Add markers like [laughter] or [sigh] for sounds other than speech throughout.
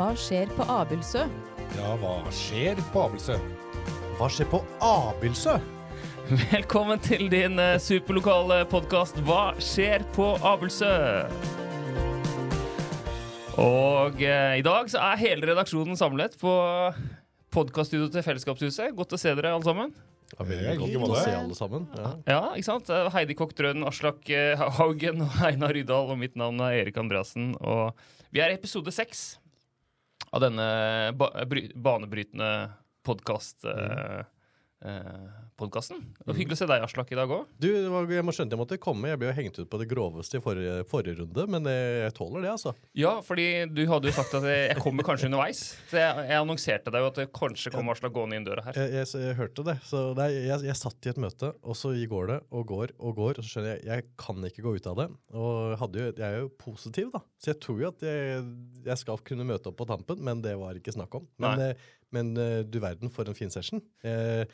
Hva skjer på Abildsø? Ja, hva skjer på Abelsø? Hva skjer på Abildsø? Velkommen til din eh, superlokale podkast Hva skjer på Abelsø? Og eh, i dag så er hele redaksjonen samlet på podkaststudioet til Fellesskapshuset. Godt å se dere alle sammen. Ja, Det er veldig godt å se alle sammen. Ja. Ja, ikke sant? Eh, Heidi Kokk Drønen, Aslak eh, Haugen og [laughs] Einar Rydahl. Og mitt navn er Erik Andreassen. Og vi er i episode seks av denne ba banebrytende podkast... Eh, eh, podkasten. Og Hyggelig å se deg, Aslak, i dag òg. Du, jeg må skjønne jeg måtte komme. Jeg ble jo hengt ut på det groveste i forrige, forrige runde, men jeg, jeg tåler det, altså. Ja, fordi du hadde jo sagt at jeg, jeg kommer kanskje underveis. Så jeg, jeg annonserte deg jo at det kanskje kom Aslak gående inn døra her. Jeg, jeg, jeg hørte det. Så nei, jeg, satt i et møte, og så går det og går og går, og så skjønner jeg jeg kan ikke gå ut av det. Og jo, jeg er jo positiv, da. Så jeg tror jo at jeg, jeg skal kunne møte opp på tampen, men det var ikke snakk om. Men, eh, men eh, du verden for en fin session. Eh,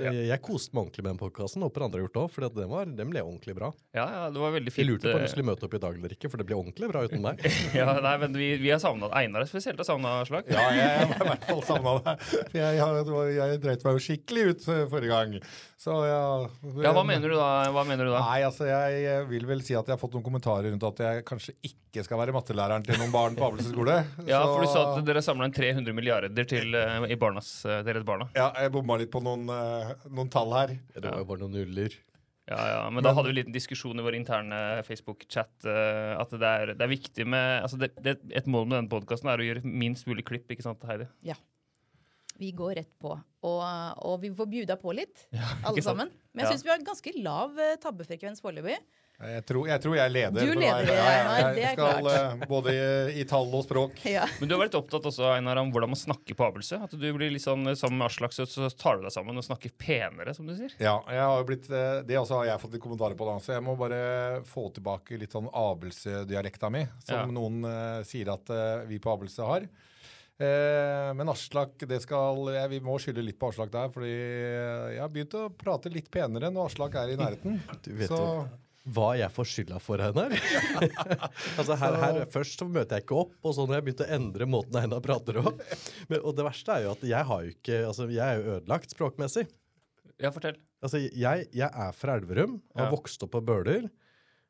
Ja. eh, Jeg koste meg ordentlig med den podkasten. Håper andre har gjort det òg, for den, var- den ble ordentlig bra. Ja, ja, det var veldig Jeg lurte på om eh, du skulle møte opp i dag eller ikke, for det ble ordentlig bra uten meg. [laughs] Ja, nei, men vi, vi har savna Einar spesielt har savna Slag. Ja, jeg har i hvert fall savna deg. Jeg, jeg, jeg dreit meg jo skikkelig ut eh, forrige gang. Så ja Ja, hva mener du da? Hva mener du da? Nei, altså jeg eh, vil vel si at jeg har fått noen kommentarer rundt at jeg kanskje ikke skal være mattelæreren til noen barn på Abelsen skole. [laughs] Ja, Så- for du sa at dere samla inn 300 milliarder til eh, i barnas, eh, til Redd Barna. Ja, jeg bomma litt på noen, eh, noen tall her. Det var jo bare noen nuller. Ja, ja, Men da hadde vi en liten diskusjon i vår interne Facebook-chat uh, at det er, det er viktig med altså det, det, Et mål med denne podkasten er å gjøre minst mulig klipp, ikke sant, Heidi? Ja. Vi går rett på. Og, og vi får bjuda på litt, alle sammen. Men jeg Ja. syns vi har ganske lav eh, tabbefrekvens foreløpig. Jeg tror, jeg tror jeg leder. Du for leder, er- jeg- Einar, det er Jeg skal klart. eh, både i, i tall og språk. Ja. Men du har vært opptatt også, Einar, om hvordan man snakker på Abelsø. At du blir litt sånn, Sammen med Aslak så, tar du deg sammen og snakker penere, som du sier. Ja, jeg har blitt, eh, det også har jeg fått litt kommentarer på, da, så jeg må bare få tilbake litt sånn Abelsø-dialekta mi, som Ja. noen uh, sier at uh, vi på Abelsø har. Eh, men Aslak, det skal, jeg, vi må skylde litt på Aslak der, fordi jeg har begynt å prate litt penere når Aslak er i nærheten. Du vet så, hva jeg får skylda for, Einar. [laughs] altså her, her, først så møter jeg ikke opp, og så når jeg begynte å endre måten Einar prater på. Men, og det verste er jo at jeg har jo ikke Altså, jeg er jo ødelagt språkmessig. Ja, fortell. Altså, jeg, jeg er fra Elverum, har Ja. vokst opp på Bøler.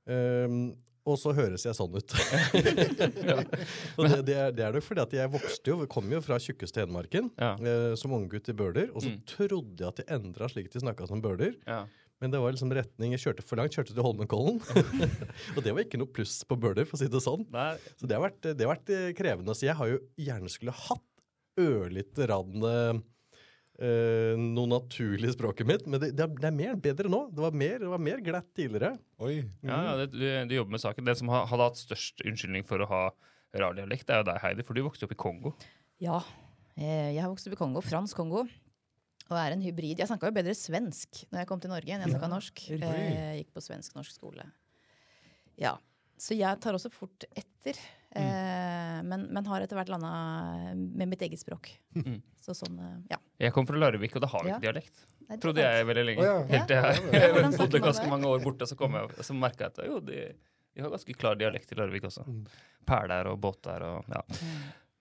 Um, og så høres jeg sånn ut. [laughs] og det, det, er, det er nok fordi at jeg vokste jo, kom jo fra tjukkeste Hedmarken Ja. eh, som unggutt i Bøler. Og så Mm. trodde jeg at de endra slik de snakka som Bøler. Ja. Men det var liksom retning Jeg kjørte for langt, kjørte til Holmenkollen. [laughs] og det var ikke noe pluss på Bøler, for å si det sånn. Nei, Så det har vært, det har vært eh, krevende. Så jeg har jo gjerne skulle hatt ørlite grann eh, noe naturlig i språket mitt, men det, det, er, det er mer bedre nå. Det var mer, det var mer glatt tidligere. oi. ja, ja, det, du, du jobber med saken. Den som har, hadde hatt størst unnskyldning for å ha rar dialekt, er jo deg, Heidi, for du vokste opp i Kongo. ja. Eh, Jeg har vokst opp i Kongo, fransk Kongo. Og er en hybrid. Jeg snakka jo bedre svensk når jeg kom til Norge enn jeg snakka norsk. Jeg gikk på svensk-norsk skole. Ja. Så jeg tar også fort etter. Mm. men, men har etter hvert landa med mitt eget språk. Mm. Så sånn, eh, ja. Jeg kom fra Larvik, og da har vi Ja. ikke dialekt. Nei, Trodde jeg veldig lenge. Oh, ja. Helt til Ja, jeg [laughs] bodde ganske mange år borte, så, kom jeg, så merka jeg at jo, de, de har ganske klar dialekt i Larvik også. Mm. Perler og båter og ja.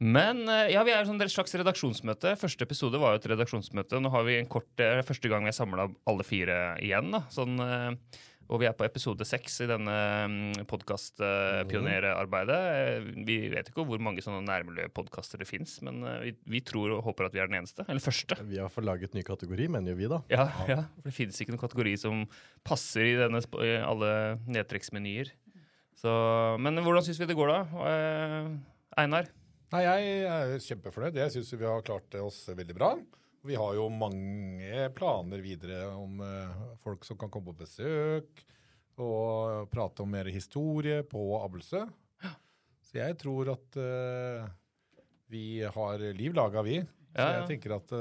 Men eh, ja, vi er sånn et slags redaksjonsmøte. Første episode var jo et redaksjonsmøte. Nå har vi en kort, det er første gang vi er samla alle fire igjen. da. Sånn, eh, og vi er på episode seks i denne mm, podkastpionerarbeidet. Vi vet ikke hvor mange sånne nærmiljøpodkaster det fins, men eh, vi, vi tror og håper at vi er den eneste. Eller første. Vi har forlaget laget ny kategori, mener jo vi, da. Ja, ja, for det finnes ikke noen kategori som passer i, denne, i alle nedtrekksmenyer. Så, men hvordan syns vi det går, da? Eh, Einar? Nei, jeg er kjempefornøyd. Jeg syns vi har klart oss veldig bra. Vi har jo mange planer videre om eh, folk som kan komme på besøk, og prate om mer historie på Abelsø. Så jeg tror at uh, vi har liv laga, vi. Så Ja, ja. jeg tenker at uh,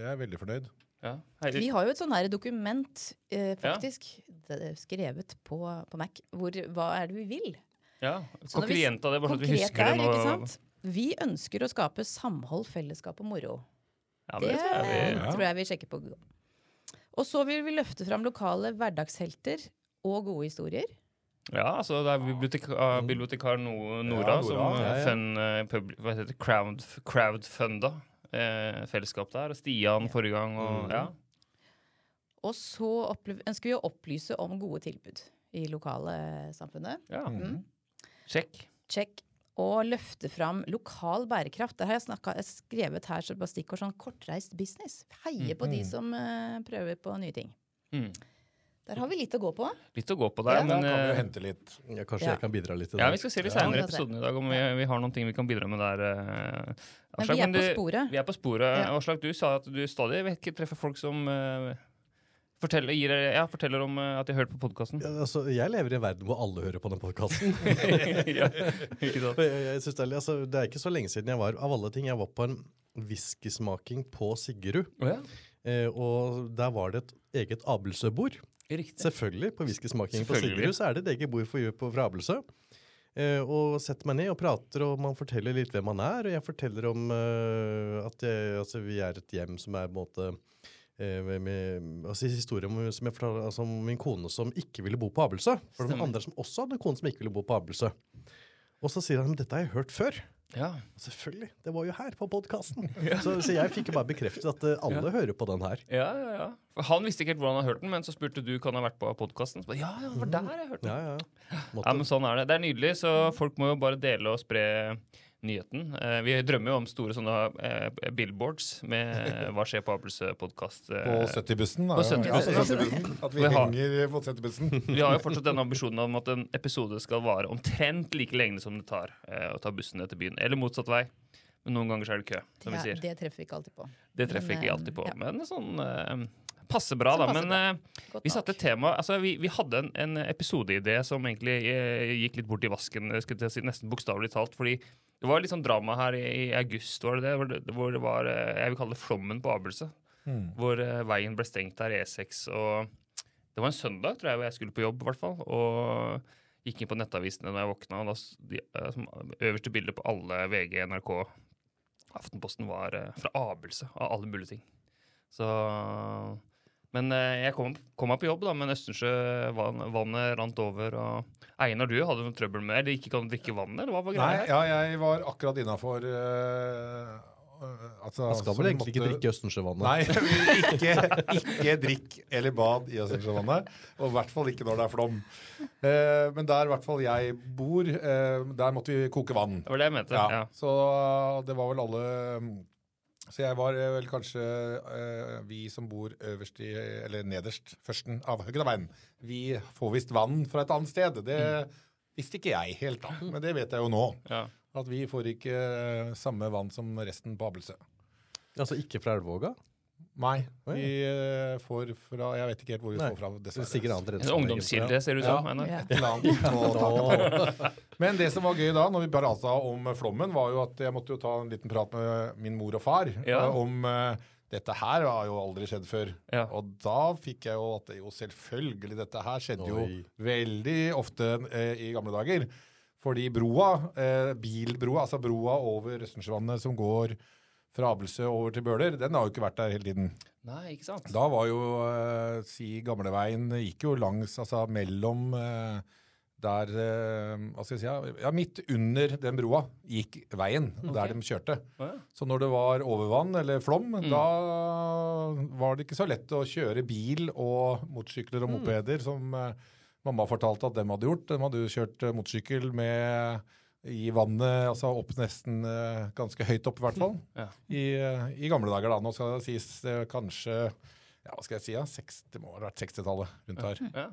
jeg er veldig fornøyd. Ja, Vi har jo et sånn her dokument, uh, faktisk, det skrevet på, på Mac, hvor hva er det vi vil? Ja, Så når vi- det, bare så at vi Konkret husker det nå? ikke sant? Vi ønsker å skape samhold, fellesskap og moro. Ja, Det det tror jeg vi Ja. tror jeg vi sjekker på. Og så vil vi løfte fram lokale hverdagshelter og gode historier. Ja, altså det er bibliotekar, bibliotekar No- Nora Ja, som ja, ja. Fun, eh, hva heter det, crowd, crowdfunda eh, fellesskap der. Og Stian forrige gang. Og, Mm. ja. Og så opplev- ønsker vi å opplyse om gode tilbud i lokalsamfunnet. ja. Mm. Sjekk. Check. Og løfte fram lokal bærekraft. Der har jeg, snakket, jeg skrevet her så bare stikkord sånn kortreist business. Heie på de som uh, prøver på nye ting. Mm. Der har vi litt å gå på. Litt å gå på der, Ja. men kan vi eh, jo hente litt. Ja, kanskje Ja. jeg kan bidra litt til ja, vi skal se litt senere i Ja, episoden i dag om vi, vi har noen ting vi kan bidra med der. eh, Men vi er på du- sporet. Vi er på sporet. Ja. Aslak, du sa at du stadig vet ikke, treffer folk som eh, forteller, gir, ja, forteller om eh, at de har hørt på podkasten. Ja, altså, jeg lever i en verden hvor alle hører på den podkasten. [laughs] ja, [laughs] det, altså, det er ikke så lenge siden jeg var av alle ting, jeg var på en whiskysmaking på Siggerud. Oh, ja. Eh, og der var det et eget Abelsø-bord. Selvfølgelig. På whiskysmaking på. Siggerud så er det et eget bord for, på, fra Abelsø. Eh, og setter meg ned og prater, og man forteller litt hvem man er. Og jeg forteller om eh, at jeg, altså, vi er et hjem som er på en måte altså, historie om, som jeg fortalte, altså, om min kone som ikke ville bo på Abelsø. For det var andre som også hadde en kone som ikke ville bo på Abelsø. Og så sier han men dette har jeg hørt før. Ja. Selvfølgelig, det var jo her på podkasten. [laughs] Så, så jeg fikk jo bare bekreftet at alle alle hører på den her. Ja, ja, ja. For han visste ikke helt hvordan han hadde hørt den, men så spurte du kan ha vært på podkasten. Ja, ja, det var der jeg hørte den. Ja, ja. Måtte, Ja, men sånn er det. Det er nydelig, så folk må jo bare dele og spre nyheten. Eh, vi drømmer jo om store sånne eh, billboards med eh, Hva skjer på Abels-podkast. På 70-bussen. På 70-bussen. At vi Vi har- henger på 70-bussen. Vi har jo fortsatt denne ambisjonen om at en episode skal vare omtrent like lenge som det tar å ta bussen ned til byen. Eller motsatt vei. Men noen ganger så er det kø, som vi sier. det treffer vi ikke alltid på. Det treffer vi ikke alltid på. ja. Men sånn passer passe bra, da. Men eh, vi satte tema altså vi, vi hadde en, en episodeidé som egentlig uh, gikk litt bort i vasken, skulle jeg si, nesten bokstavelig talt. Fordi det var litt sånn drama her i, i august, var det det? Hvor det, var eh, Jeg vil kalle det flommen på Abelse. Mm. Hvor eh, veien ble stengt der, E6. Og det var en søndag, tror jeg, hvor jeg skulle på jobb, i hvert fall. Og gikk inn på nettavisene når jeg våkna, og da de, eh, som øverste bilde på alle VG, NRK, Aftenposten var fra Abelse, av alle mulige ting. Så Men eh, jeg kom, kom meg på jobb, da, men Østensjøvannet rant over. og Einar, du hadde noe trøbbel med det? Ikke kan drikke vannet? eller hva var Nei, greia? ja, jeg var akkurat innafor uh, altså, Man skal vel egentlig ikke drikke Østensjøvannet? Nei, [laughs] ikke, ikke drikk eller bad i Østensjøvannet. Og i hvert fall ikke når det er flom. Uh, men der i hvert fall jeg bor, uh, der måtte vi koke vann. Det var det jeg mente. Ja, Ja. Så det var vel alle Så jeg var eh, vel kanskje eh, vi som bor øverst i Eller nederst, førsten av Høgdaveien. Vi får visst vann fra et annet sted. Det visste ikke jeg helt, da. Men det vet jeg jo nå. Ja. At vi får ikke eh, samme vann som resten på Abelsø. Altså ikke fra Elvåga? Nei, vi eh, får fra Jeg vet ikke helt hvor vi Nei, får fra. Det er dessverre. En ungdomskilde, ser det ut som. Ja. Ja. Et eller annet [laughs] å. Men det som var gøy da, når vi prata om flommen, var jo at jeg måtte jo ta en liten prat med min mor og far Ja. eh, om eh, dette her har jo aldri skjedd før. Ja. Og da fikk jeg jo at jo selvfølgelig dette her skjedde jo veldig ofte eh, i gamle dager. Fordi broa, eh, bilbroa, altså broa over Østensjøvannet som går fra Abelsø over til Bøler, den har jo ikke vært der hele tiden. Nei, ikke sant? Da var jo, eh, si, gamleveien gikk jo langs, altså mellom eh, der eh, Hva skal jeg si? ja, Ja, midt under den broa gikk veien, der de kjørte. Ja. Så når det var overvann eller flom, Mm. da var det ikke så lett å kjøre bil og motorsykler og Mm. mopeder, som eh, mamma fortalte at de hadde gjort. De hadde jo kjørt eh, motorsykkel med i vannet, altså opp nesten eh, ganske høyt opp, i hvert fall. Ja. I, eh, I gamle dager, da. Nå skal det sies eh, kanskje ja, hva skal jeg si, ja, 60, det må ha vært 60-tallet rundt her. Ja.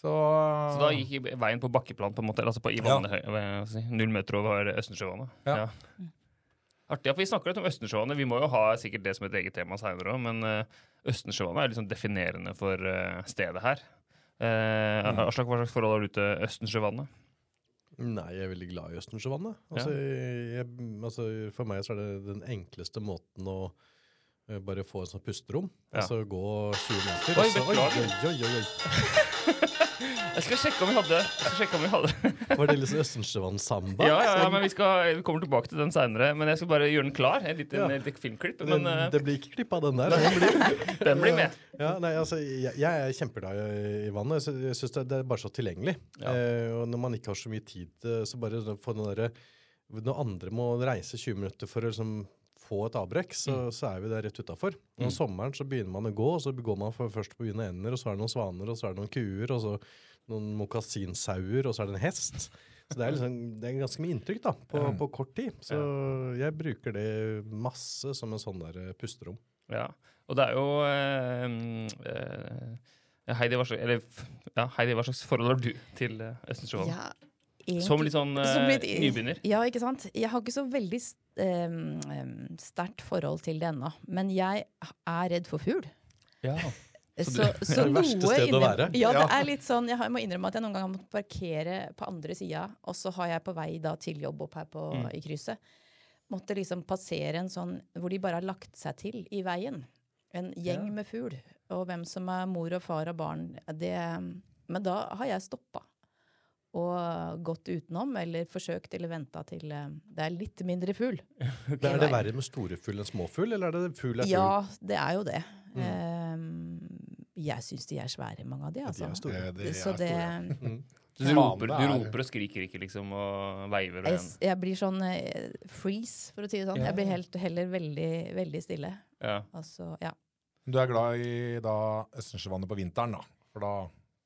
Så, Så da gikk veien på bakkeplan, på en måte, altså på, i vannet, jeg si, null meter over Østensjøvannet? Ja. Artig. at vi snakker litt om Østensjøvannet. Vi må jo ha sikkert det som et eget tema seinere òg, men uh, Østensjøvannet er liksom definerende for stedet her. Uh. Aslak, hva slags forhold har du til Østensjøvannet? Nei, jeg er veldig glad i Østensjøvannet. Altså, ja. altså, for meg så er det den enkleste måten å eh, bare få en sånn pusterom. Ja. Altså gå 20 meter. Oi, og så- beklager. oi, oi, oi, oi. Jeg skal sjekke om vi hadde, jeg skal om vi hadde. Var det liksom Østensjøvann-samba? Ja, ja, ja, men vi, skal, vi kommer tilbake til den seinere. Men jeg skal bare gjøre den klar. En liten, Ja. en liten filmklipp. Men Men eh, det blir ikke klippa, den der. Den blir, [laughs] den blir med. ja, nei, altså, jeg, jeg er kjempeglad i- vannet. Jeg syns det, det er bare så tilgjengelig. Ja. Eh, og når man ikke har så mye tid, så bare få den derre Når andre må reise 20 minutter for å liksom få et avbrekk, så, Mm. så er vi der rett utafor. Om sommeren så begynner man å gå, og så går man for, først på begynne ender, og så er det noen svaner, og så er det noen kuer, og så noen mokasinsauer, og så er det en hest. Så det er, liksom, det er ganske mye inntrykk da, på, på kort tid. Så jeg bruker det masse som en sånn der eh, pusterom. Ja. Og det er jo eh, eh, Heidi, hva slags, eller, ja, Heidi, hva slags forhold har du til uh, Ja, Som litt sånn eh, Som litt- nybegynner? Ja, ikke sant. Jeg har ikke så veldig sterkt forhold til det ennå. Men jeg er redd for fugl. Ja. Så, du- så, Det er det verste stedet å være. Ja, det Ja. er litt sånn Jeg har- jeg må innrømme at jeg noen ganger har måttet parkere på andre sida, og så har jeg på vei da til jobb opp her på, Mm. i krysset måtte liksom passere en sånn hvor de bare har lagt seg til i veien. En gjeng Ja. med fugl. Og hvem som er mor og far og barn, det Men da har jeg stoppa. Og gått utenom, eller forsøkt eller venta til eh, det er litt mindre fugl. [laughs] Er det verre med store fugl enn små fugl, eller er det fugl er fugl? Ja, det er jo det. Um, jeg syns de er svære, mange av de. de Altså. er store. Det, det er Så det store. Så [laughs] du roper, du er- roper og skriker ikke, liksom, og veiver jeg, jeg blir sånn uh, freeze, for å si det sånn. Jeg blir helt, heller veldig, veldig stille. Ja. Altså, ja. Du er glad i da Østensjøvannet på vinteren, da? For da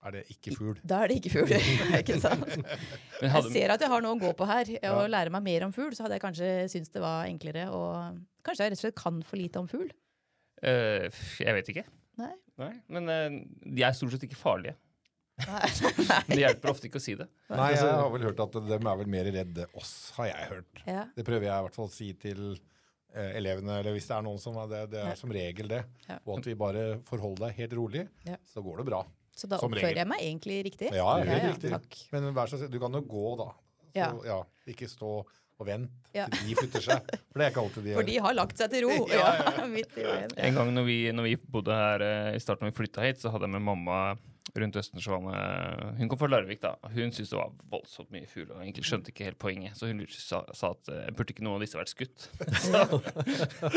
er det ikke fugl. Da er det ikke fugl. [laughs] ikke sant? [laughs] Men Jeg ser at jeg har noe å gå på her. Og Ja. lære meg mer om fugl, så hadde jeg kanskje syntes det var enklere. Og kanskje jeg rett og slett kan for lite om fugl. Uh, jeg vet ikke. Nei. Nei, Men uh, de er stort sett ikke farlige. Nei. [laughs] Det hjelper ofte ikke å si det. Nei, jeg har vel hørt at de er vel mer redde oss, har jeg hørt. Ja. Det prøver jeg i hvert fall å si til eh, elevene, eller hvis det er noen som er det. Det er som regel det. Ja. Og at vi bare forholder deg helt rolig, Ja. så går det bra. Så da oppfører jeg meg egentlig riktig. Ja, helt Ja, ja, riktig. takk. Men vær så snill, du kan jo gå, da. Så, ja. Ikke stå og vent Ja. til de flytter seg. For det er ikke alltid de [laughs] For de har lagt seg til ro. [laughs] Ja, Ja, [laughs] midt i veien. En gang når vi, når vi bodde her eh, i starten, når vi flytta hit, så hadde jeg med mamma rundt Østensjøvannet. Hun kom fra Larvik, da. Hun syntes det var voldsomt mye fugl, og egentlig skjønte ikke helt poenget. Så hun sa, sa at eh, burde ikke noen av disse vært skutt? [laughs] så,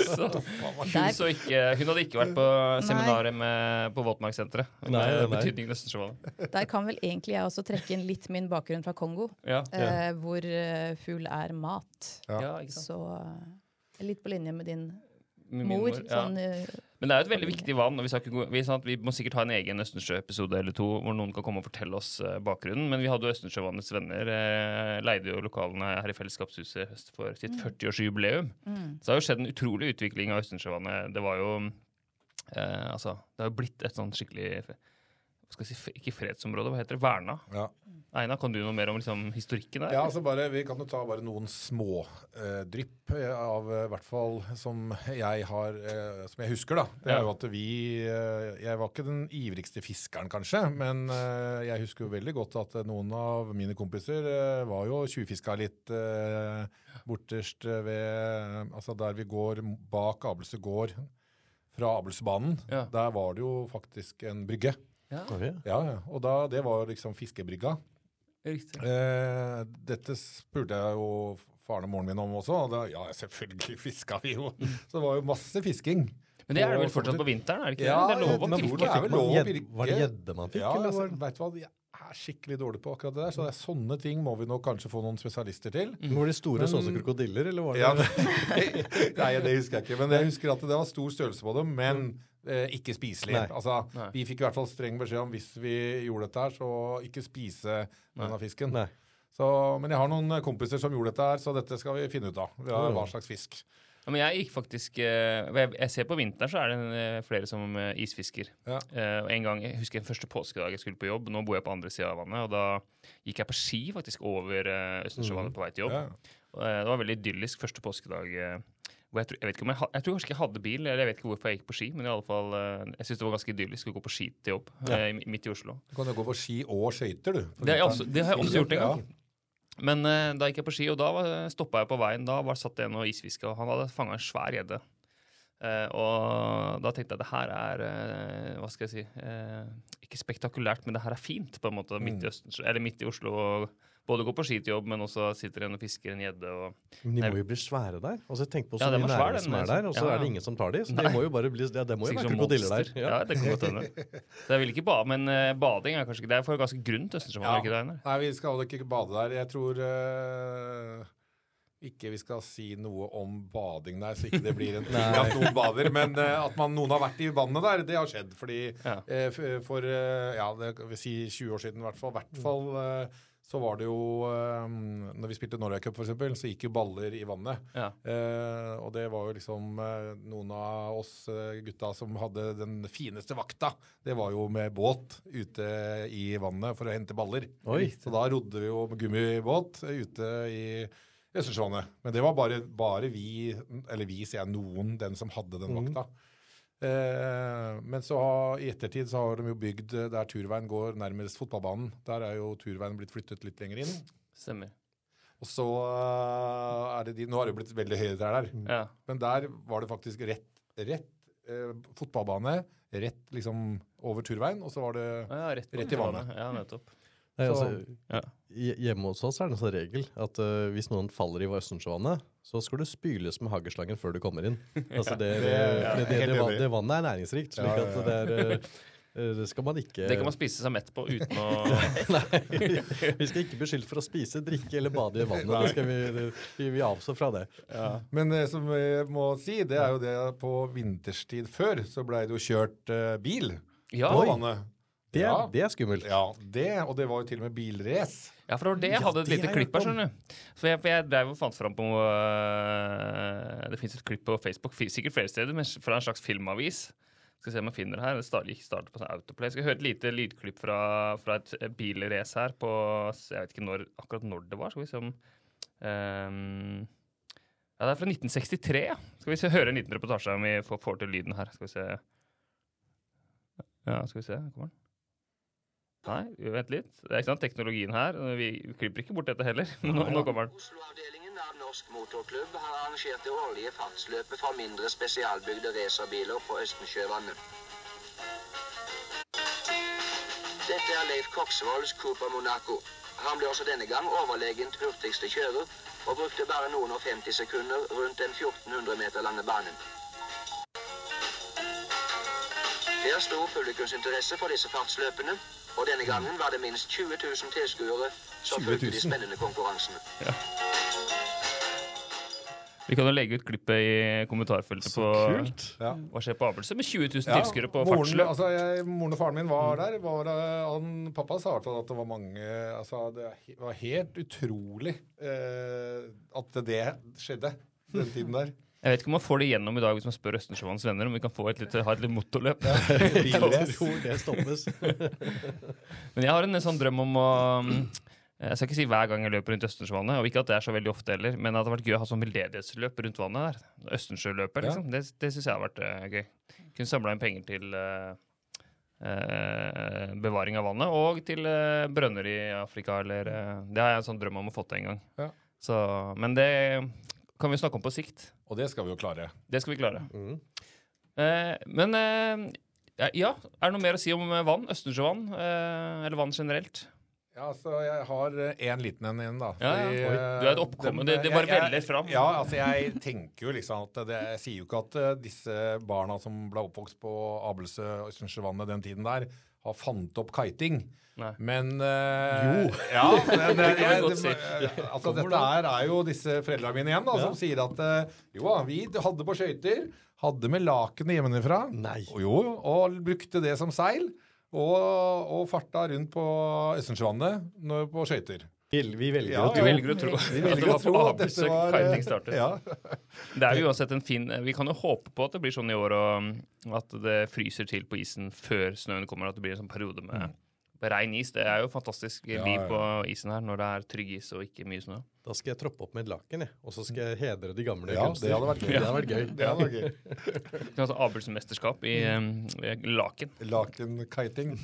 så hun, så ikke, hun hadde ikke vært på seminaret med, på Våtmarkssenteret. Betydningen av Østensjøvannet. Der kan vel egentlig jeg også trekke inn litt min bakgrunn fra Kongo, Ja. eh, hvor eh, fugl er mat. Ja. ja, ikke sant. Så eh, litt på linje med din mor. mor, ja. Sånn, Men det er jo et veldig viktig vann. og Vi, skal ikke gå, vi, sånn at vi må sikkert ha en egen Østensjø-episode eller to hvor noen kan komme og fortelle oss eh, bakgrunnen. Men vi hadde jo Østensjøvannets venner. Eh, leide jo lokalene her i Fellesskapshuset i høst for sitt 40-årsjubileum. mm. Så det har jo skjedd en utrolig utvikling av Østensjøvannet. Det var jo eh, Altså, det har jo blitt et sånn skikkelig hva skal jeg si, Ikke fredsområde, hva heter det? Verna. Ja. Eina, kan du noe mer om liksom, historikken der? Ja, altså bare, Vi kan jo ta bare noen små eh, eh, av eh, hvert fall som jeg har eh, Som jeg husker, da. Det er Ja. jo at vi eh, Jeg var ikke den ivrigste fiskeren, kanskje, men eh, jeg husker jo veldig godt at eh, noen av mine kompiser eh, var jo tjuvfiska litt eh, borterst ved Altså der vi går bak Abelsø gård fra Abelsbanen. Ja. Der var det jo faktisk en brygge. Ja. Ja, ja. Og da, det var liksom fiskebrygga. Riktig. Eh, dette spurte jeg jo faren og moren min om også, og da, ja, selvfølgelig [laughs] fiska vi jo. Så det var jo masse fisking. Men det er det vel fortsatt på vinteren? er det ikke Ja, det? Det er lov å pirke. det er vel lov å gjed- pirke. Var det gjedde man fikk, Ja, eller altså, vet du hva, jeg er skikkelig dårlig på akkurat det der, så det er sånne ting må vi nok kanskje få noen spesialister til. Var de store Men- sånn som krokodiller, eller var det Ja, det, [laughs] nei, det husker jeg ikke, men jeg husker at det var stor størrelse på dem, men eh, ikke spiselig. Nei. Altså, Nei. vi fikk i hvert fall streng beskjed om hvis vi gjorde dette her, så ikke spise denne fisken. Nei. Så, men jeg har noen kompiser som gjorde dette her, så dette skal vi finne ut av. Ja, har hva slags fisk. Ja, men jeg gikk faktisk eh, jeg, ser på vinteren så er det eh, flere som eh, isfisker. Ja. Eh, en gang, Jeg husker den første påskedag jeg skulle på jobb. Nå bor jeg på andre sida av vannet. Og da gikk jeg på ski faktisk over Østensjøvannet på vei til jobb. Ja. Eh, det var veldig idyllisk første påskedag. Eh, hvor jeg, tror, jeg, vet ikke om jeg, jeg tror kanskje ikke jeg hadde bil, eller jeg vet ikke hvorfor jeg gikk på ski. Men i alle fall, eh, jeg syntes det var ganske idyllisk å gå på ski til jobb Ja. eh, midt i Oslo. Du kan jo gå på ski og skøyter, du. Det har jeg også, det har jeg også gjort en Ja. gang. Men eh, da gikk jeg på ski, og da stoppa jeg på veien. Da var, satt det en og isfiska, og han hadde fanga en svær gjedde. Eh, og da tenkte jeg det her er eh, Hva skal jeg si eh, Ikke spektakulært, men det her er fint, på en måte. Midt i, Østen, eller midt i Oslo. Og både gå på skitjobb, men også sitter igjen og fisker en gjedde. og Men de må jo bli svære der. Altså, tenk på så Ja, mye næring den, som er altså. der, og så Ja, er det ingen som tar de. Så det må jo bare bli, ja, det må jo være krokodiller der. Ja. det kan godt hende. Så jeg vil ikke bade, men uh, bading er kanskje ikke Det er for ganske grunt Østersjøvann, Ja. ikke det? Nei, vi skal ikke bade der. Jeg tror uh ikke vi skal si noe om bading der, så ikke det blir en ting [laughs] at noen bader. Men uh, at man, noen har vært i vannet der, det har skjedd. Fordi Ja. uh, for uh, ja, det vil si 20 år siden i hvert fall, i hvert fall så var det jo eh, Når vi spilte Norway Cup, f.eks., så gikk jo baller i vannet. Ja. Eh, og det var jo liksom eh, noen av oss eh, gutta som hadde den fineste vakta. Det var jo med båt ute i vannet for å hente baller. Oi. Så da rodde vi jo med gummibåt ute i Østersjøvannet. Men det var bare, bare vi, eller vi sier jeg noen, den som hadde den vakta. vakta. Eh, men så har, i ettertid så har de jo bygd eh, der turveien går nærmest fotballbanen. Der er jo turveien blitt flyttet litt lenger inn. Stemmer. Og så eh, er det de Nå har det blitt veldig høyere der. Ja. Men der var det faktisk rett, rett eh, fotballbane, rett liksom over turveien, og så var det Ja, rett, Rett i vannet. Ja, nettopp. Nei, altså, Ja. Hjemme hos oss er det en sånn regel at uh, hvis noen faller i Østersjøvannet, så skal du spyles med hageslangen før du kommer inn. [laughs] Altså det, det, Ja, det, det, det vannet er næringsrikt, slik Ja, ja, at det er øh, øh, Det skal man ikke Det kan man spise seg mett på uten å [laughs] Nei, vi skal ikke beskyldt for å spise, drikke eller bade i vannet. Det skal vi, vi, vi avstår fra det. Men det som jeg må si, det er jo det at på vinterstid før så blei det jo kjørt eh, bil Ja, på vannet. Det, Ja. det er skummelt. Ja, det, og det var jo til og med bilrace. Ja, for det var det jeg Ja, et lite klipp her, skjønner du. For jeg, for jeg drev og fant fram på uh, Det fins et klipp på Facebook, sikkert flere steder, men fra en slags filmavis. Skal se om jeg finner det her. Det gikk startet på sånn Autoplay. Skal vi høre et lite lydklipp fra, fra et bilrace her på Jeg vet ikke når, akkurat når det var. Skal vi se om um, Ja, det er fra 1963, ja. Skal vi se, høre en liten reportasje om vi får, får til lyden her. Skal vi se Ja, skal vi se. Kommer den? Nei, vent litt. Det er ikke sant teknologien her. Vi klipper ikke bort dette heller. [laughs] Nå, nå kommer den. Oslo-avdelingen av Norsk Motorklubb har arrangert det årlige fartsløpet for mindre spesialbygde racerbiler på Østensjøvannet. Dette er Leif Koksvolds Cooper Monaco. Han ble også denne gang overlegent hurtigste kjører, og brukte bare noen og 50 sekunder rundt den 1400 meter lange banen. Det er stor publikumsinteresse for disse fartsløpene, og denne gangen var det minst 20 000 tilskuere som fulgte de spennende konkurransene. Vi kan jo legge ut klippet i kommentarfeltet Så på kult. Ja. hva skjer på Abelse med 20 000 Ja, tilskuere på moren, fartsløp. altså, jeg, moren og faren min var der. Var, han, pappa sa i hvert fall at det var mange altså, Det var helt utrolig eh, at det skjedde den tiden der. Jeg vet ikke om man får det gjennom i dag hvis man spør Østensjøvannens venner om vi kan få et lite, ha et litt motorløp. [laughs] Det stoppes. [laughs] Men jeg har en sånn drøm om å mm, Jeg skal ikke si hver gang jeg løper rundt Østensjøvannet, og ikke at det er så veldig ofte heller, men at det hadde vært gøy å ha sånn veldedighetsløp rundt vannet der. Østensjøløpet, liksom. Det, det syns jeg har vært uh, gøy. Kunne samla inn penger til uh, uh, bevaring av vannet, og til eh, brønner i Afrika, eller eh, Det har jeg en sånn drøm om å få til en gang. Ja. Så, men det kan vi snakke om på sikt. Og det skal vi jo klare. Det skal vi klare. Mm. Eh, men eh, ja, er det noe mer å si om eh, vann? Østensjøvann? Eh, eller vann generelt? Ja, altså, jeg har én liten en igjen, da. Ja, ja. Fordi, eh, du er et oppkomme. Det- det bare veller fram. Ja, altså jeg tenker jo liksom at det, Jeg sier jo ikke at eh, disse barna som ble oppvokst på Abelsø og Østensjøvannet den tiden der, har fant opp kiting. Nei. Men uh, Jo. [laughs] Ja, men, Det eh, kan vi jeg- godt si. eh, altså, dette her er jo disse foreldrene mine igjen, da, som sier at uh, jo da, vi hadde på skøyter, hadde med lakenet hjemmefra, og jo, og brukte det som seil. Og, og farta rundt på Østensjøvannet på skøyter. Vi, vi velger Ja, å Vi velger å tro Vi at det var på Abus dette var eh, kiting startet. Ja. Det er jo uansett en fin Vi kan jo håpe på at det blir sånn i år, og at det fryser til på isen før snøen kommer. At det blir en sånn periode med regn is. Det er jo fantastisk liv ja. på isen her når det er trygg is og ikke mye snø. Da skal jeg troppe opp med et laken, jeg. Og så skal jeg hedre de gamle Ja, det hadde vært gøy. Det hadde vært gøy. Det hadde vært gøy. Det er altså Abelsen-mesterskap i eh, laken. Lakenkiting.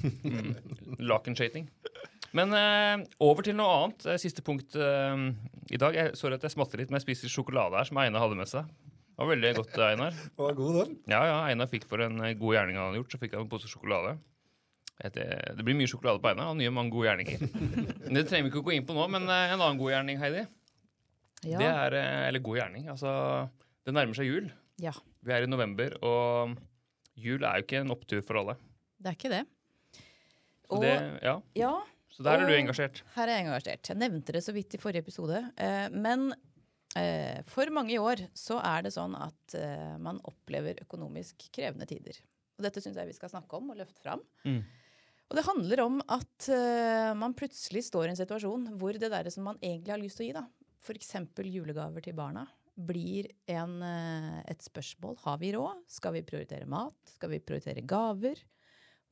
Lakenskøyting. [laughs] Men eh, over til noe annet. Eh, Siste punkt eh, i dag. Jeg, sorry at jeg smatter litt, men jeg spiser sjokolade her som Einar hadde med seg. Det var veldig godt, Einar. [laughs] det Var god, den. Ja, ja, Einar fikk for en eh, god gjerning han hadde gjort, så fikk han en pose sjokolade. Et, eh, det blir mye sjokolade på Einar. og nye mange gode gjerninger. [laughs] Det trenger vi ikke å gå inn på nå, men eh, en annen god gjerning, Heidi. Ja. Det er, eh, eller god gjerning, altså Det nærmer seg jul. ja. Vi er i november, og jul er jo ikke en opptur for alle. Det er ikke det. Og det, ja, ja, så der er du engasjert. her er jeg engasjert. Jeg nevnte det så vidt i forrige episode. Eh, men eh, for mange i år så er det sånn at eh, man opplever økonomisk krevende tider. Og dette syns jeg vi skal snakke om og løfte fram. Mm. Og det handler om at man plutselig står i en situasjon hvor det der som man egentlig har lyst til å gi, da, f.eks. julegaver til barna, blir en, et spørsmål. Har vi råd? Skal vi prioritere mat? Skal vi prioritere gaver?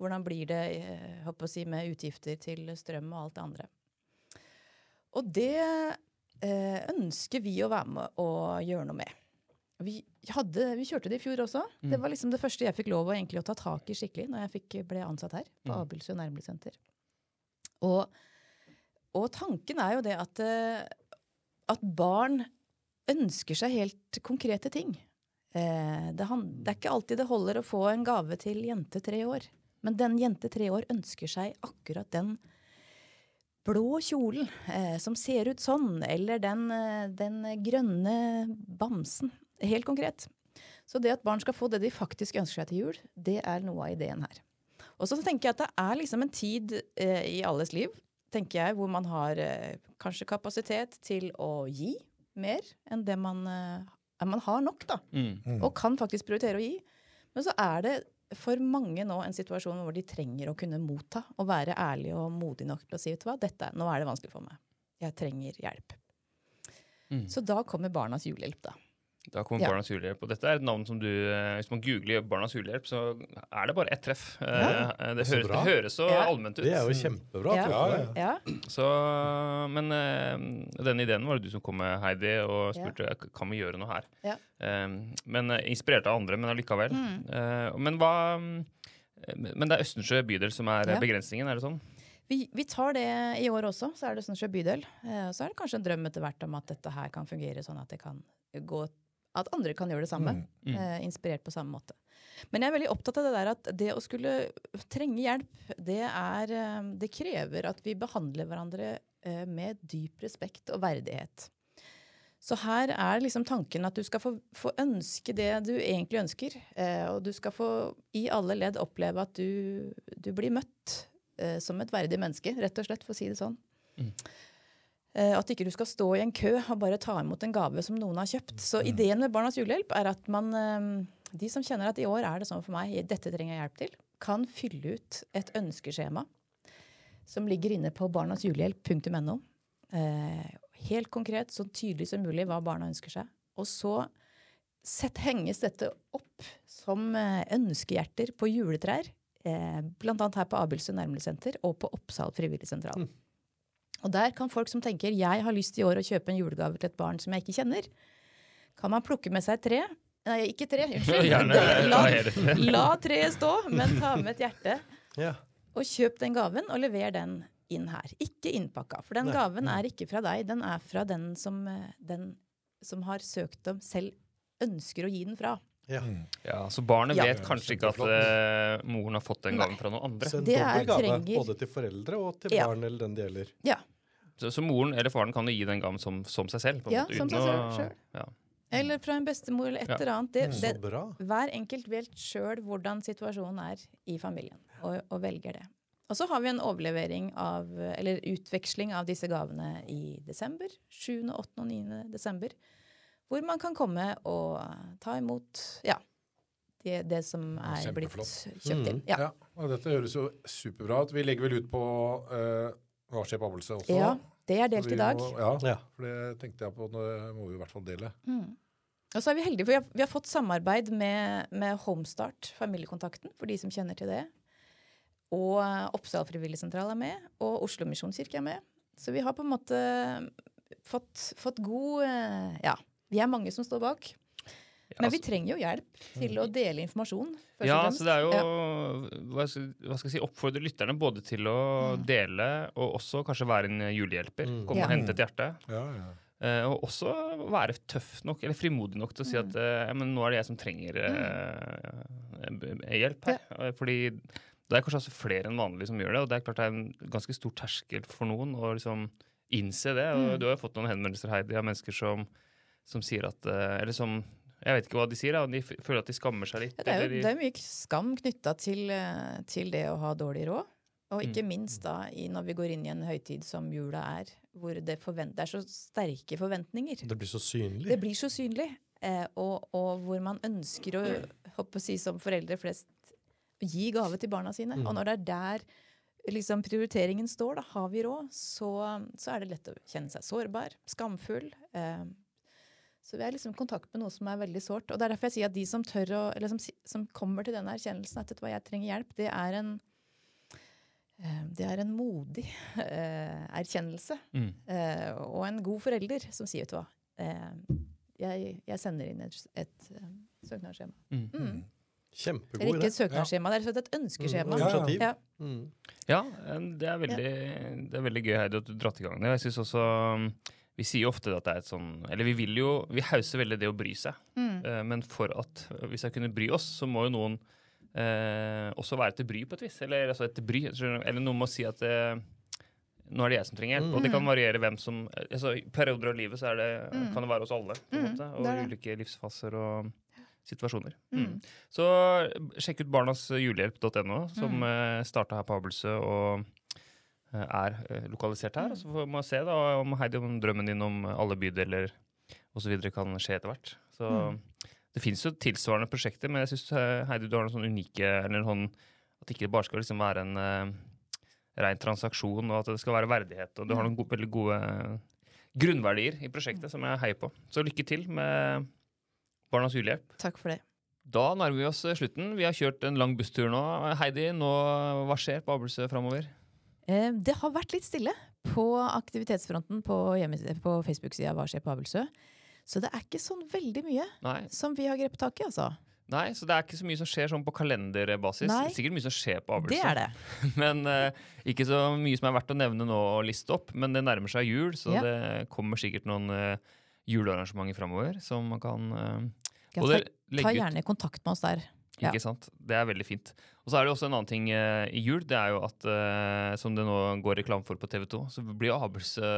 Hvordan blir det eh, håper å si, med utgifter til strøm og alt det andre? Og det eh, ønsker vi å være med og gjøre noe med. Vi, hadde, vi kjørte det i fjor også. Det var liksom det første jeg fikk lov å, egentlig, å ta tak i skikkelig når jeg fikk, ble ansatt her på Abelsø nærmiljøsenter. Og, og tanken er jo det at, eh, at barn ønsker seg helt konkrete ting. Eh, det, han, det er ikke alltid det holder å få en gave til jente tre år. Men den jente tre år ønsker seg akkurat den blå kjolen eh, som ser ut sånn, eller den, eh, den grønne bamsen. Helt konkret. Så det at barn skal få det de faktisk ønsker seg til jul, det er noe av ideen her. Og så tenker jeg at det er liksom en tid eh, i alles liv, tenker jeg, hvor man har eh, kanskje kapasitet til å gi mer enn det man, eh, man har nok, da. Mm. Og kan faktisk prioritere å gi. Men så er det for mange nå en situasjon hvor de trenger å kunne motta og være ærlig og modig nok til å si vet du hva, dette, nå er det vanskelig for meg. Jeg trenger hjelp. Mm. Så da kommer Barnas julehjelp, da. Da kommer Ja. Barnas julehjelp. Og dette er et navn som du eh, Hvis man googler Barnas julehjelp, så er det bare ett treff. Ja. Det, høres, det høres så Ja. allment ut. Det er jo kjempebra. Ja. tror Ja, ja. Ja, Så, men eh, denne ideen var det du som kom med, Heidi, og Ja. spurte kan vi gjøre noe her. Ja. Eh, men eh, Inspirert av andre, men allikevel. Mm. Eh, men hva eh, Men det er Østensjø bydel som er eh, Ja. begrensningen, er det sånn? vi, vi tar det i år også, så er det Østensjø bydel. Eh, så er det kanskje en drøm etter hvert om at dette her kan fungere sånn at det kan gå at andre kan gjøre det samme. Mm. Mm. Eh, inspirert på samme måte. Men jeg er veldig opptatt av det der at det å skulle trenge hjelp, det er eh, Det krever at vi behandler hverandre eh, med dyp respekt og verdighet. Så her er liksom tanken at du skal få, få ønske det du egentlig ønsker. Eh, og du skal få i alle ledd oppleve at du, du blir møtt som et verdig menneske, rett og slett, for å si det sånn. Mm. Eh, at ikke du skal stå i en kø og bare ta imot en gave som noen har kjøpt. Så ideen med Barnas julehjelp er at man, eh, de som kjenner at i år er det sånn for meg, dette trenger jeg hjelp til, kan fylle ut et ønskeskjema som ligger inne på barnasjulehjelp.no. Eh, helt konkret, så tydelig som mulig hva barna ønsker seg. Og så sett, henges dette opp som eh, ønskehjerter på juletrær. Blant annet her på Abildsø nærmiljøsenter og på Oppsal frivilligsentral. Og der kan folk som tenker jeg har lyst i år å kjøpe en julegave til et barn som jeg ikke kjenner, kan man plukke med seg et tre. Nei, ikke tre, unnskyld. [laughs] La, la treet stå, men ta med et hjerte. Ja. Og kjøp den gaven, og lever den inn her. Ikke innpakka. For den Nei. gaven er ikke fra deg, den er fra den som, eh, den som har søkt om, selv ønsker å gi den fra. Ja. Ja, Så barnet Ja. vet kanskje ikke at uh, moren har fått den gaven fra noen andre. Så en Det dobbel er gave trenger- både til foreldre og til Ja. barn eller den det gjelder. Ja. Så, så moren eller faren kan jo gi den gaven som, som seg selv? På Ja, måte, som uten seg selv, å- selv. Ja. Eller fra en bestemor, eller et Ja. eller annet. Det, Så det, bra. hver enkelt vet sjøl hvordan situasjonen er i familien, og, og velger det. Og så har vi en overlevering av, eller utveksling av disse gavene i desember. 7., 8. og 9. desember. Hvor man kan komme og ta imot ja, det, det som er blitt kjøpt inn. Mm. Ja. Ja, og dette høres jo superbra ut. Vi legger vel ut på uh, Hva skjer på Abbelse også? ja, det er delt i dag. Må, ja, Ja. for det tenkte jeg på. Nå må vi i hvert fall dele. Mm. Og så er vi heldige, for vi har, vi har fått samarbeid med, med Homestart, familiekontakten, for de som kjenner til det. Og Oppsal frivilligsentral er med, og Oslo misjonskirke er med. Så vi har på en måte fått, fått god eh, Ja, vi er mange som står bak. Men vi altså- trenger jo hjelp til å dele informasjon. først Ja, så det er jo hva, skal, hva skal jeg si, oppfordre lytterne både til å Mm. dele og også kanskje være en julehjelper. Mm. Komme og hente et hjerte. Ja, ja. Eh, og også være tøff nok, eller frimodig nok til å si Mm. at eh, ja, men nå er det jeg som trenger eh, hjelp her. Eh, Fordi det er kanskje også flere enn vanlig som gjør det, og det er klart det er en ganske stor terskel for noen å liksom innse det. Og Mm. du har jo fått noen henvendelser, Heidi, av mennesker som, som sier at eh, Eller som Jeg vet ikke hva de sier, da. De føler at de skammer seg litt. Ja, det, er eller jo, de- det er mye skam knytta til, eh, til det å ha dårlig råd. Og ikke Mm. minst da i, når vi går inn i en høytid som jula er, hvor det, det er så sterke forventninger. Det blir så synlig. Det blir så synlig. Eh, og, og hvor man ønsker å, å si som foreldre flest, gi gave til barna sine. Mm. Og når det er der liksom, prioriteringen står, da har vi råd, så, så er det lett å kjenne seg sårbar, skamfull. Eh, så vi er liksom i kontakt med noe som er veldig sårt. Og det er derfor jeg sier at de som tør å, eller som, som kommer til den erkjennelsen at vet hva, jeg trenger hjelp, det er en eh, det er en modig uh, erkjennelse. Mm. Uh, og en god forelder som sier, vet du hva, uh, jeg, jeg sender inn et, et søknadsskjema. Mm. Mm. Kjempegod Eller ikke et søknadsskjema, det er et ønskeskjema. Mm, Ja, ja. Ja. Mm. Ja, det er veldig, det er veldig gøy Heidi, at du dratt i gang det. Jeg synes også um, Vi sier jo ofte at det er et sånn Eller vi vil jo Vi hauser veldig det å bry seg. Mm. Eh, Men for at vi skal kunne bry oss, så må jo noen eh, også være til bry på et vis. Eller, altså et bry, eller noen må si at eh, nå er det jeg som trenger hjelp. Og det kan variere hvem som altså, I perioder av livet så er det, Mm. kan det være oss alle. På Mm, måte, og det det. ulike livsfaser og situasjoner. Mm. Mm. Så sjekk ut barnasjulehjelp.no, som Mm. mm. starta her på Abelsø og eh, er eh, lokalisert her. Mm. Og så får man se da om Heidi, om drømmen din om alle bydeler osv. kan skje etter hvert. Så Mm. det fins jo tilsvarende prosjekter, men jeg syns Heidi du har noen sånn unike eller sånn At det ikke bare skal liksom være en uh, rein transaksjon, og at det skal være verdighet. Og du har Mm. noen gode, veldig gode eh, grunnverdier i prosjektet som jeg heier på. Så lykke til med Barnas julehjelp. Takk for det. Da nærmer vi oss eh, slutten. Vi har kjørt en lang busstur nå. Heidi, nå, hva skjer på Abelsø framover? Eh, det har vært litt stille på aktivitetsfronten på, på Facebook-sida Hva skjer på Abelsø. Så det er ikke sånn veldig mye Nei. som vi har grepet tak i, altså. Nei, så det er ikke så mye som skjer sånn på kalenderbasis. Nei. Sikkert mye som skjer på Abelsø. Det er det. [laughs] Men uh, ikke så mye som er verdt å nevne nå og liste opp. Men det nærmer seg jul, så Ja. det kommer sikkert noen uh, julearrangementer framover som man kan uh, Ja, ta, ta gjerne kontakt med oss der. Ja. Ikke sant? Det er veldig fint. Og så er det også en annen ting uh, i jul. Det er jo at, uh, som det nå går reklame for på TV 2, så blir Abelsø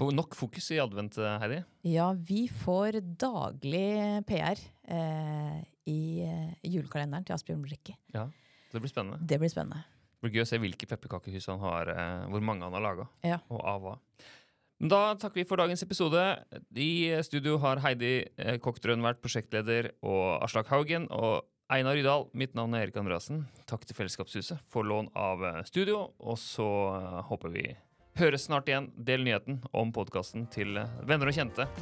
får nok fokus i advent, eh, Heidi. Ja, vi får daglig PR eh, i eh, julekalenderen til Asbjørn Brekke. Det blir spennende. Det blir spennende. Det blir gøy å se hvilke pepperkakehus han har, eh, hvor mange han har laga, Ja. og av hva. Men Da takker vi for dagens episode. I studio har Heidi eh, Koktrøen vært prosjektleder, og Aslak Haugen og Einar Rydal. Mitt navn er Erik Andreassen. Takk til Fellesskapshuset for lån av eh, studio. Og så eh, håper vi høres snart igjen. Del nyheten om podkasten til eh, venner og kjente.